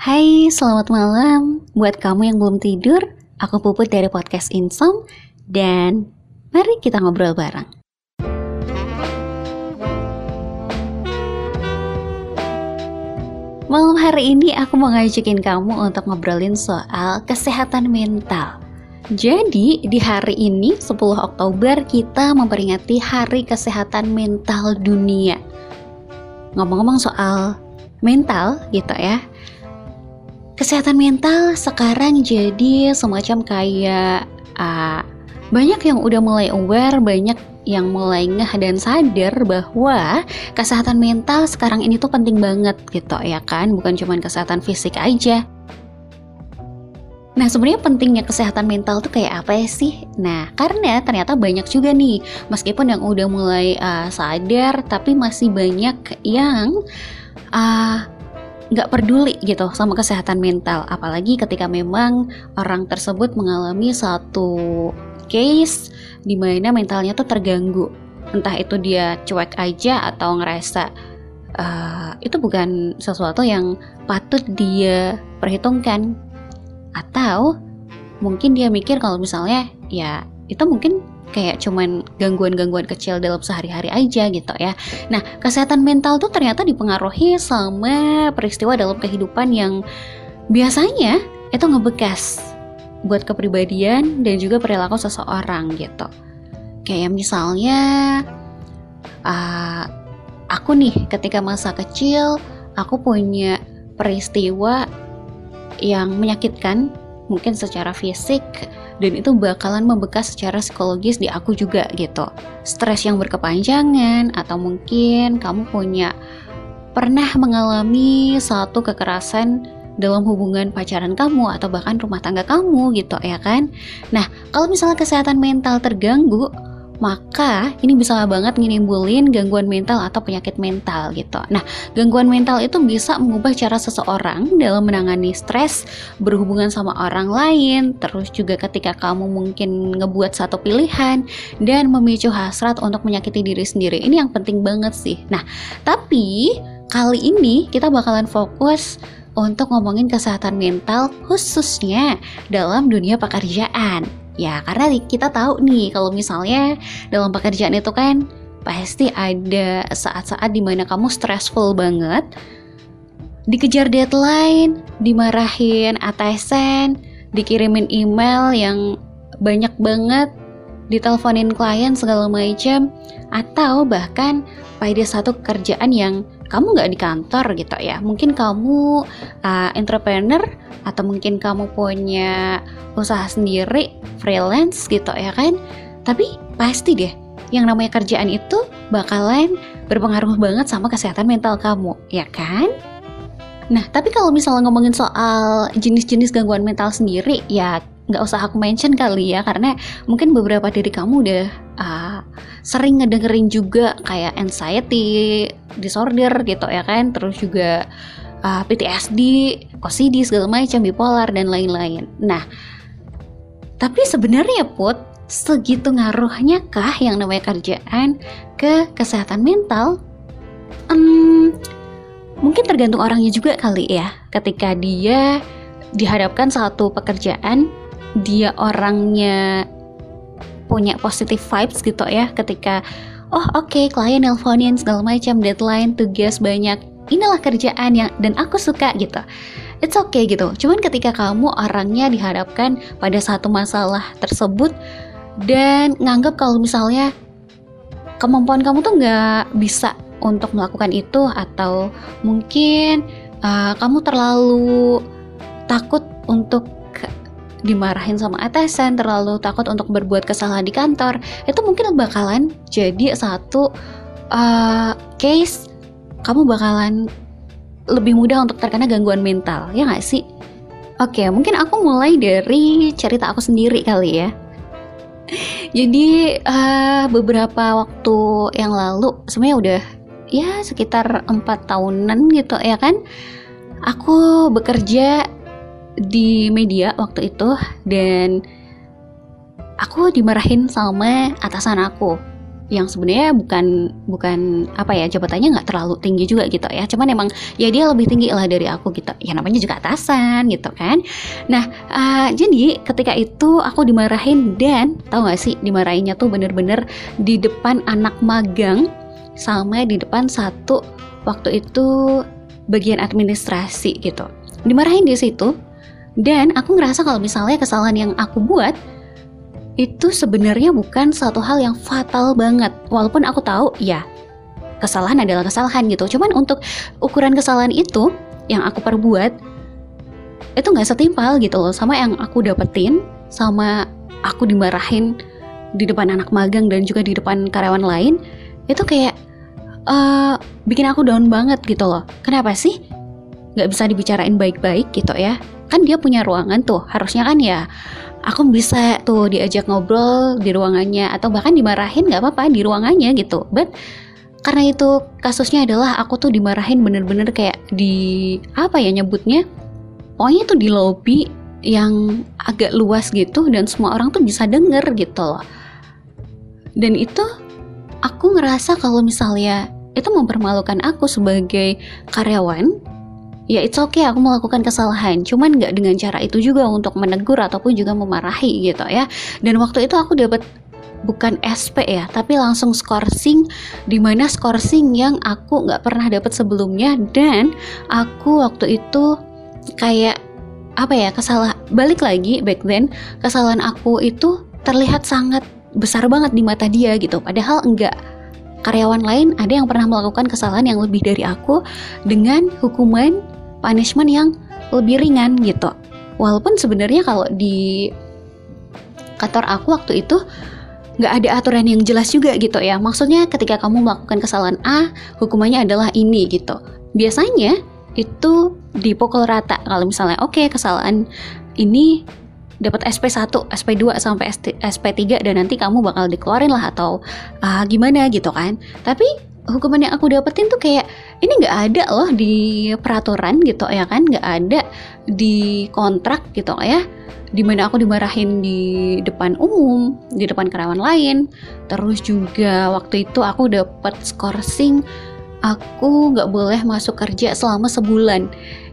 Hai, selamat malam. Buat kamu yang belum tidur, aku Puput dari podcast Insom dan mari kita ngobrol bareng. Malam hari ini aku mau ngajakin kamu untuk ngobrolin soal kesehatan mental. Jadi di hari ini 10 Oktober kita memperingati Hari Kesehatan Mental Dunia. Ngomong-ngomong soal mental gitu ya. Kesehatan mental sekarang jadi semacam kayak uh, banyak yang udah mulai aware, banyak yang mulai ngeh dan sadar bahwa kesehatan mental sekarang ini tuh penting banget gitu ya kan bukan cuma kesehatan fisik aja Nah sebenarnya pentingnya kesehatan mental tuh kayak apa sih? Nah karena ternyata banyak juga nih meskipun yang udah mulai uh, sadar tapi masih banyak yang uh, nggak peduli gitu sama kesehatan mental. Apalagi ketika memang orang tersebut mengalami satu case di mana mentalnya tuh terganggu. Entah itu dia cuek aja atau ngerasa uh, itu bukan sesuatu yang patut dia perhitungkan. Atau mungkin dia mikir kalau misalnya ya itu mungkin kayak cuman gangguan-gangguan kecil dalam sehari-hari aja gitu ya. Nah, kesehatan mental tuh ternyata dipengaruhi sama peristiwa dalam kehidupan yang biasanya itu ngebekas buat kepribadian dan juga perilaku seseorang gitu. Kayak misalnya uh, aku nih ketika masa kecil aku punya peristiwa yang menyakitkan mungkin secara fisik dan itu bakalan membekas secara psikologis di aku juga gitu. Stres yang berkepanjangan atau mungkin kamu punya pernah mengalami satu kekerasan dalam hubungan pacaran kamu atau bahkan rumah tangga kamu gitu ya kan. Nah, kalau misalnya kesehatan mental terganggu, maka ini bisa banget ngenimbulin gangguan mental atau penyakit mental gitu. Nah, gangguan mental itu bisa mengubah cara seseorang dalam menangani stres, berhubungan sama orang lain, terus juga ketika kamu mungkin ngebuat satu pilihan dan memicu hasrat untuk menyakiti diri sendiri. Ini yang penting banget sih. Nah, tapi kali ini kita bakalan fokus untuk ngomongin kesehatan mental khususnya dalam dunia pekerjaan. Ya, karena kita tahu nih kalau misalnya dalam pekerjaan itu kan pasti ada saat-saat di mana kamu stressful banget, dikejar deadline, dimarahin atasan, dikirimin email yang banyak banget, diteleponin klien segala macam, atau bahkan pada satu kerjaan yang kamu nggak di kantor gitu ya. Mungkin kamu uh, entrepreneur atau mungkin kamu punya usaha sendiri freelance gitu ya kan? Tapi pasti deh yang namanya kerjaan itu bakalan berpengaruh banget sama kesehatan mental kamu ya kan? Nah, tapi kalau misalnya ngomongin soal jenis-jenis gangguan mental sendiri, ya nggak usah aku mention kali ya karena mungkin beberapa dari kamu udah uh, sering ngedengerin juga kayak anxiety disorder gitu ya kan terus juga uh, PTSD, OCD segala macam bipolar dan lain-lain. Nah, tapi sebenarnya put segitu ngaruhnya kah yang namanya kerjaan ke kesehatan mental? Um, mungkin tergantung orangnya juga kali ya. Ketika dia dihadapkan satu pekerjaan dia orangnya punya positive vibes gitu ya ketika oh oke okay, klien nelponin segala macam deadline tugas banyak inilah kerjaan yang dan aku suka gitu. It's okay gitu. Cuman ketika kamu orangnya dihadapkan pada satu masalah tersebut dan nganggap kalau misalnya kemampuan kamu tuh nggak bisa untuk melakukan itu atau mungkin uh, kamu terlalu takut untuk dimarahin sama atasan, terlalu takut untuk berbuat kesalahan di kantor, itu mungkin bakalan jadi satu uh, case kamu bakalan lebih mudah untuk terkena gangguan mental, ya nggak sih? Oke, mungkin aku mulai dari cerita aku sendiri kali ya. Jadi uh, beberapa waktu yang lalu, sebenarnya udah ya sekitar empat tahunan gitu ya kan, aku bekerja di media waktu itu dan aku dimarahin sama atasan aku yang sebenarnya bukan bukan apa ya jabatannya nggak terlalu tinggi juga gitu ya. Cuman emang ya dia lebih tinggi lah dari aku gitu. Ya namanya juga atasan gitu kan. Nah uh, jadi ketika itu aku dimarahin dan tau gak sih dimarahinnya tuh bener-bener di depan anak magang sama di depan satu waktu itu bagian administrasi gitu. Dimarahin di situ dan aku ngerasa kalau misalnya kesalahan yang aku buat itu sebenarnya bukan satu hal yang fatal banget. Walaupun aku tahu ya kesalahan adalah kesalahan gitu. Cuman untuk ukuran kesalahan itu yang aku perbuat itu nggak setimpal gitu loh sama yang aku dapetin sama aku dimarahin di depan anak magang dan juga di depan karyawan lain itu kayak uh, bikin aku down banget gitu loh. Kenapa sih? Nggak bisa dibicarain baik-baik gitu ya? Kan dia punya ruangan tuh, harusnya kan ya aku bisa tuh diajak ngobrol di ruangannya atau bahkan dimarahin nggak apa-apa di ruangannya gitu. But karena itu kasusnya adalah aku tuh dimarahin bener-bener kayak di apa ya nyebutnya? Pokoknya tuh di lobby yang agak luas gitu dan semua orang tuh bisa denger gitu loh. Dan itu aku ngerasa kalau misalnya itu mempermalukan aku sebagai karyawan ya it's okay aku melakukan kesalahan. Cuman nggak dengan cara itu juga untuk menegur ataupun juga memarahi gitu ya. Dan waktu itu aku dapat bukan SP ya tapi langsung skorsing di mana skorsing yang aku nggak pernah dapat sebelumnya. Dan aku waktu itu kayak apa ya kesalah balik lagi back then kesalahan aku itu terlihat sangat besar banget di mata dia gitu. Padahal enggak karyawan lain ada yang pernah melakukan kesalahan yang lebih dari aku dengan hukuman punishment yang lebih ringan gitu. Walaupun sebenarnya kalau di kantor aku waktu itu nggak ada aturan yang jelas juga gitu ya. Maksudnya ketika kamu melakukan kesalahan A, hukumannya adalah ini gitu. Biasanya itu dipukul rata. Kalau misalnya oke okay, kesalahan ini dapat SP1, SP2 sampai SP3 dan nanti kamu bakal dikeluarin lah atau uh, gimana gitu kan. Tapi hukuman yang aku dapetin tuh kayak ini nggak ada loh di peraturan gitu ya kan nggak ada di kontrak gitu ya di mana aku dimarahin di depan umum di depan karyawan lain. Terus juga waktu itu aku dapat skorsing aku nggak boleh masuk kerja selama sebulan.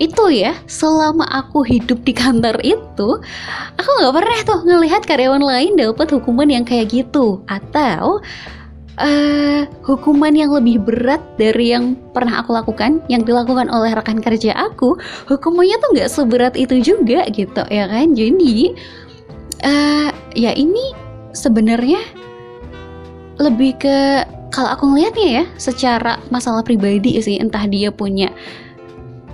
Itu ya selama aku hidup di kantor itu aku nggak pernah tuh ngelihat karyawan lain dapat hukuman yang kayak gitu. Atau uh, hukuman yang lebih berat dari yang pernah aku lakukan, yang dilakukan oleh rekan kerja aku, hukumannya tuh nggak seberat itu juga gitu ya kan? Jadi uh, ya ini sebenarnya lebih ke kalau aku ngelihatnya ya secara masalah pribadi sih entah dia punya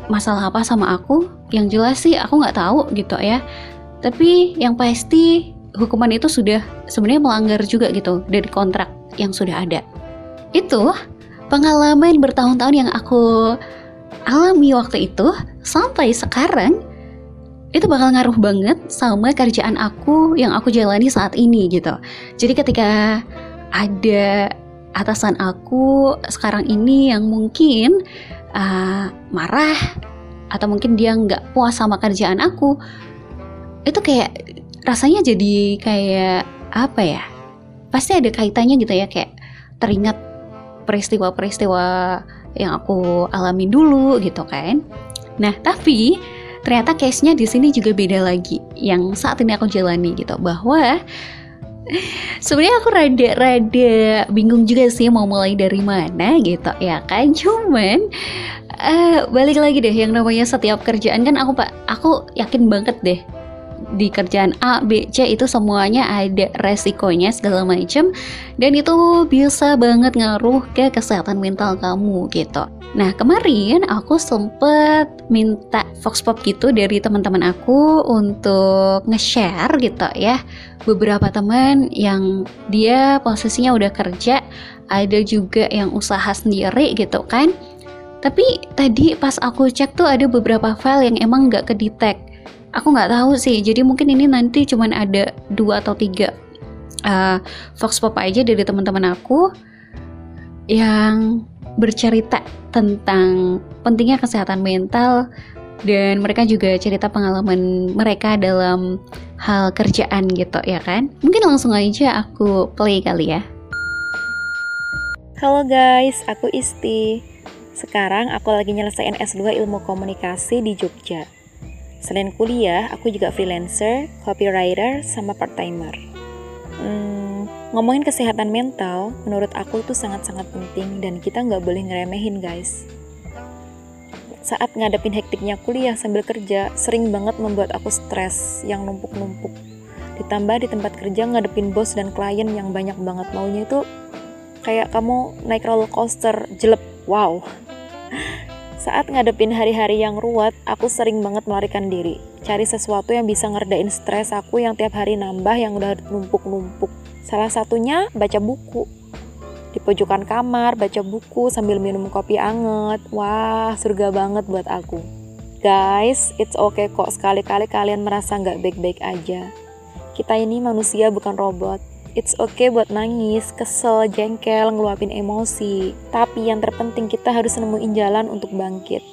masalah apa sama aku yang jelas sih aku nggak tahu gitu ya tapi yang pasti hukuman itu sudah sebenarnya melanggar juga gitu dari kontrak yang sudah ada. Itu pengalaman bertahun-tahun yang aku alami waktu itu sampai sekarang itu bakal ngaruh banget sama kerjaan aku yang aku jalani saat ini gitu. Jadi ketika ada atasan aku sekarang ini yang mungkin uh, marah atau mungkin dia nggak puas sama kerjaan aku, itu kayak rasanya jadi kayak apa ya? pasti ada kaitannya gitu ya kayak teringat peristiwa-peristiwa yang aku alami dulu gitu kan. Nah, tapi ternyata case-nya di sini juga beda lagi yang saat ini aku jalani gitu bahwa sebenarnya aku rada-rada bingung juga sih mau mulai dari mana gitu ya kan cuman uh, balik lagi deh yang namanya setiap kerjaan kan aku pak aku yakin banget deh di kerjaan A, B, C itu semuanya ada resikonya segala macam dan itu bisa banget ngaruh ke kesehatan mental kamu gitu. Nah kemarin aku sempet minta vox pop gitu dari teman-teman aku untuk nge-share gitu ya. Beberapa teman yang dia posisinya udah kerja ada juga yang usaha sendiri gitu kan. Tapi tadi pas aku cek tuh ada beberapa file yang emang gak kedetek aku nggak tahu sih jadi mungkin ini nanti cuman ada dua atau tiga uh, vox pop aja dari teman-teman aku yang bercerita tentang pentingnya kesehatan mental dan mereka juga cerita pengalaman mereka dalam hal kerjaan gitu ya kan mungkin langsung aja aku play kali ya Halo guys, aku Isti. Sekarang aku lagi nyelesain S2 Ilmu Komunikasi di Jogja. Selain kuliah, aku juga freelancer, copywriter, sama part-timer. Hmm, ngomongin kesehatan mental, menurut aku itu sangat-sangat penting dan kita nggak boleh ngeremehin guys. Saat ngadepin hektiknya kuliah sambil kerja, sering banget membuat aku stres yang numpuk-numpuk. Ditambah di tempat kerja ngadepin bos dan klien yang banyak banget maunya itu kayak kamu naik roller coaster jelek wow saat ngadepin hari-hari yang ruwet, aku sering banget melarikan diri. Cari sesuatu yang bisa ngerdain stres aku yang tiap hari nambah yang udah numpuk-numpuk. Salah satunya baca buku. Di pojokan kamar, baca buku sambil minum kopi anget. Wah, surga banget buat aku. Guys, it's okay kok sekali-kali kalian merasa nggak baik-baik aja. Kita ini manusia bukan robot. It's okay buat nangis, kesel, jengkel, ngeluapin emosi. Tapi yang terpenting kita harus nemuin jalan untuk bangkit.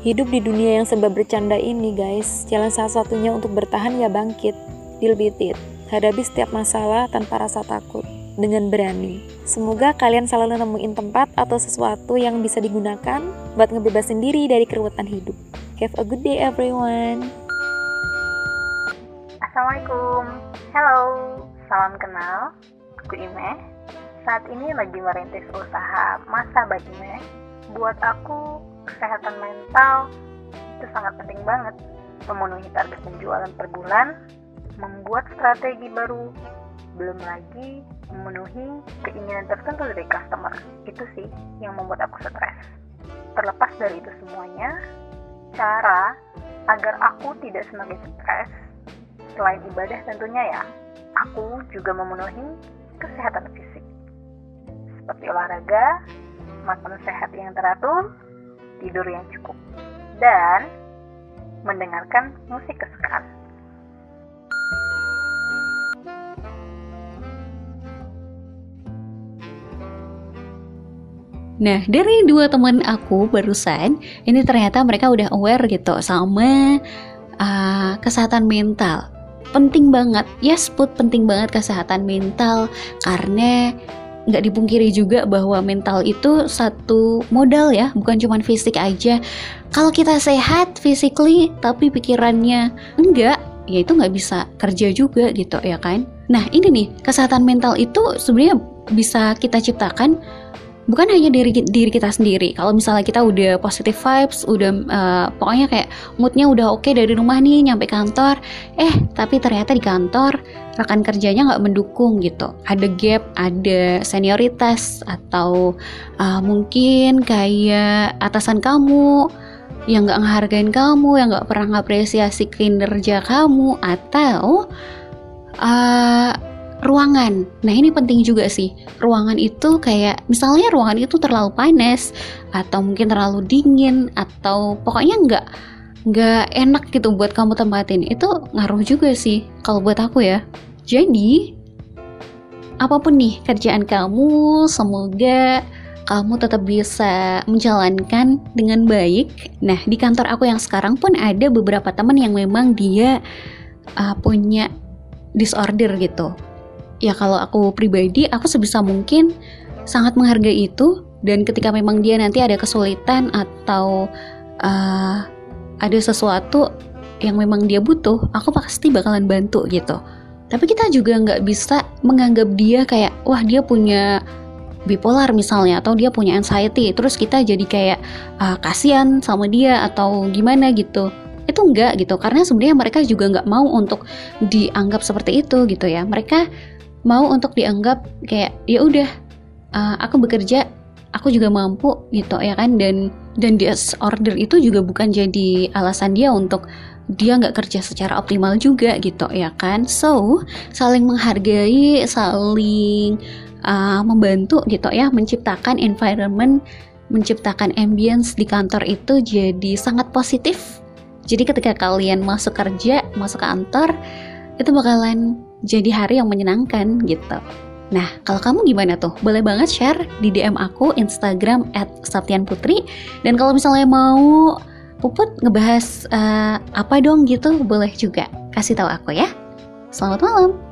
Hidup di dunia yang serba bercanda ini guys, jalan salah satunya untuk bertahan ya bangkit. Deal with it. Hadapi setiap masalah tanpa rasa takut. Dengan berani. Semoga kalian selalu nemuin tempat atau sesuatu yang bisa digunakan buat ngebebasin diri dari keruwetan hidup. Have a good day everyone. Assalamualaikum. Hello. Salam kenal, aku Ime. Saat ini lagi merintis usaha masa Ime. Buat aku, kesehatan mental itu sangat penting banget. Memenuhi target penjualan per bulan, membuat strategi baru, belum lagi memenuhi keinginan tertentu dari customer. Itu sih yang membuat aku stres. Terlepas dari itu semuanya, cara agar aku tidak semakin stres, selain ibadah tentunya ya, aku juga memenuhi kesehatan fisik seperti olahraga, makan sehat yang teratur, tidur yang cukup, dan mendengarkan musik kesukaan. Nah, dari dua teman aku barusan, ini ternyata mereka udah aware gitu sama uh, kesehatan mental penting banget. Yes put penting banget kesehatan mental karena nggak dipungkiri juga bahwa mental itu satu modal ya bukan cuma fisik aja. Kalau kita sehat physically tapi pikirannya enggak ya itu nggak bisa kerja juga gitu ya kan? Nah ini nih kesehatan mental itu sebenarnya bisa kita ciptakan bukan hanya diri diri kita sendiri. Kalau misalnya kita udah positive vibes, udah uh, pokoknya kayak moodnya udah oke okay dari rumah nih nyampe kantor, eh tapi ternyata di kantor rekan kerjanya nggak mendukung gitu. Ada gap, ada senioritas atau uh, mungkin kayak atasan kamu yang nggak ngehargain kamu, yang nggak pernah ngapresiasi kinerja kamu atau uh, ruangan. Nah, ini penting juga sih. Ruangan itu kayak misalnya ruangan itu terlalu panas atau mungkin terlalu dingin atau pokoknya nggak nggak enak gitu buat kamu tempatin. Itu ngaruh juga sih kalau buat aku ya. Jadi apa pun nih kerjaan kamu, semoga kamu tetap bisa menjalankan dengan baik. Nah, di kantor aku yang sekarang pun ada beberapa teman yang memang dia uh, punya disorder gitu ya kalau aku pribadi aku sebisa mungkin sangat menghargai itu. Dan ketika memang dia nanti ada kesulitan atau uh, ada sesuatu yang memang dia butuh aku pasti bakalan bantu gitu. Tapi kita juga nggak bisa menganggap dia kayak wah dia punya bipolar misalnya atau dia punya anxiety. Terus kita jadi kayak uh, kasihan sama dia atau gimana gitu. Itu enggak gitu karena sebenarnya mereka juga nggak mau untuk dianggap seperti itu gitu ya. Mereka mau untuk dianggap kayak ya udah uh, aku bekerja aku juga mampu gitu ya kan? Dan dan disorder itu juga bukan jadi alasan dia untuk dia nggak kerja secara optimal juga gitu ya kan? So saling menghargai saling uh, membantu gitu ya menciptakan environment menciptakan ambience di kantor itu jadi sangat positif. Jadi ketika kalian masuk kerja masuk kantor itu bakalan jadi hari yang menyenangkan gitu. Nah, kalau kamu gimana tuh? Boleh banget share di DM aku Instagram at Putri. Dan kalau misalnya mau Puput ngebahas uh, apa dong gitu, boleh juga kasih tahu aku ya. Selamat malam.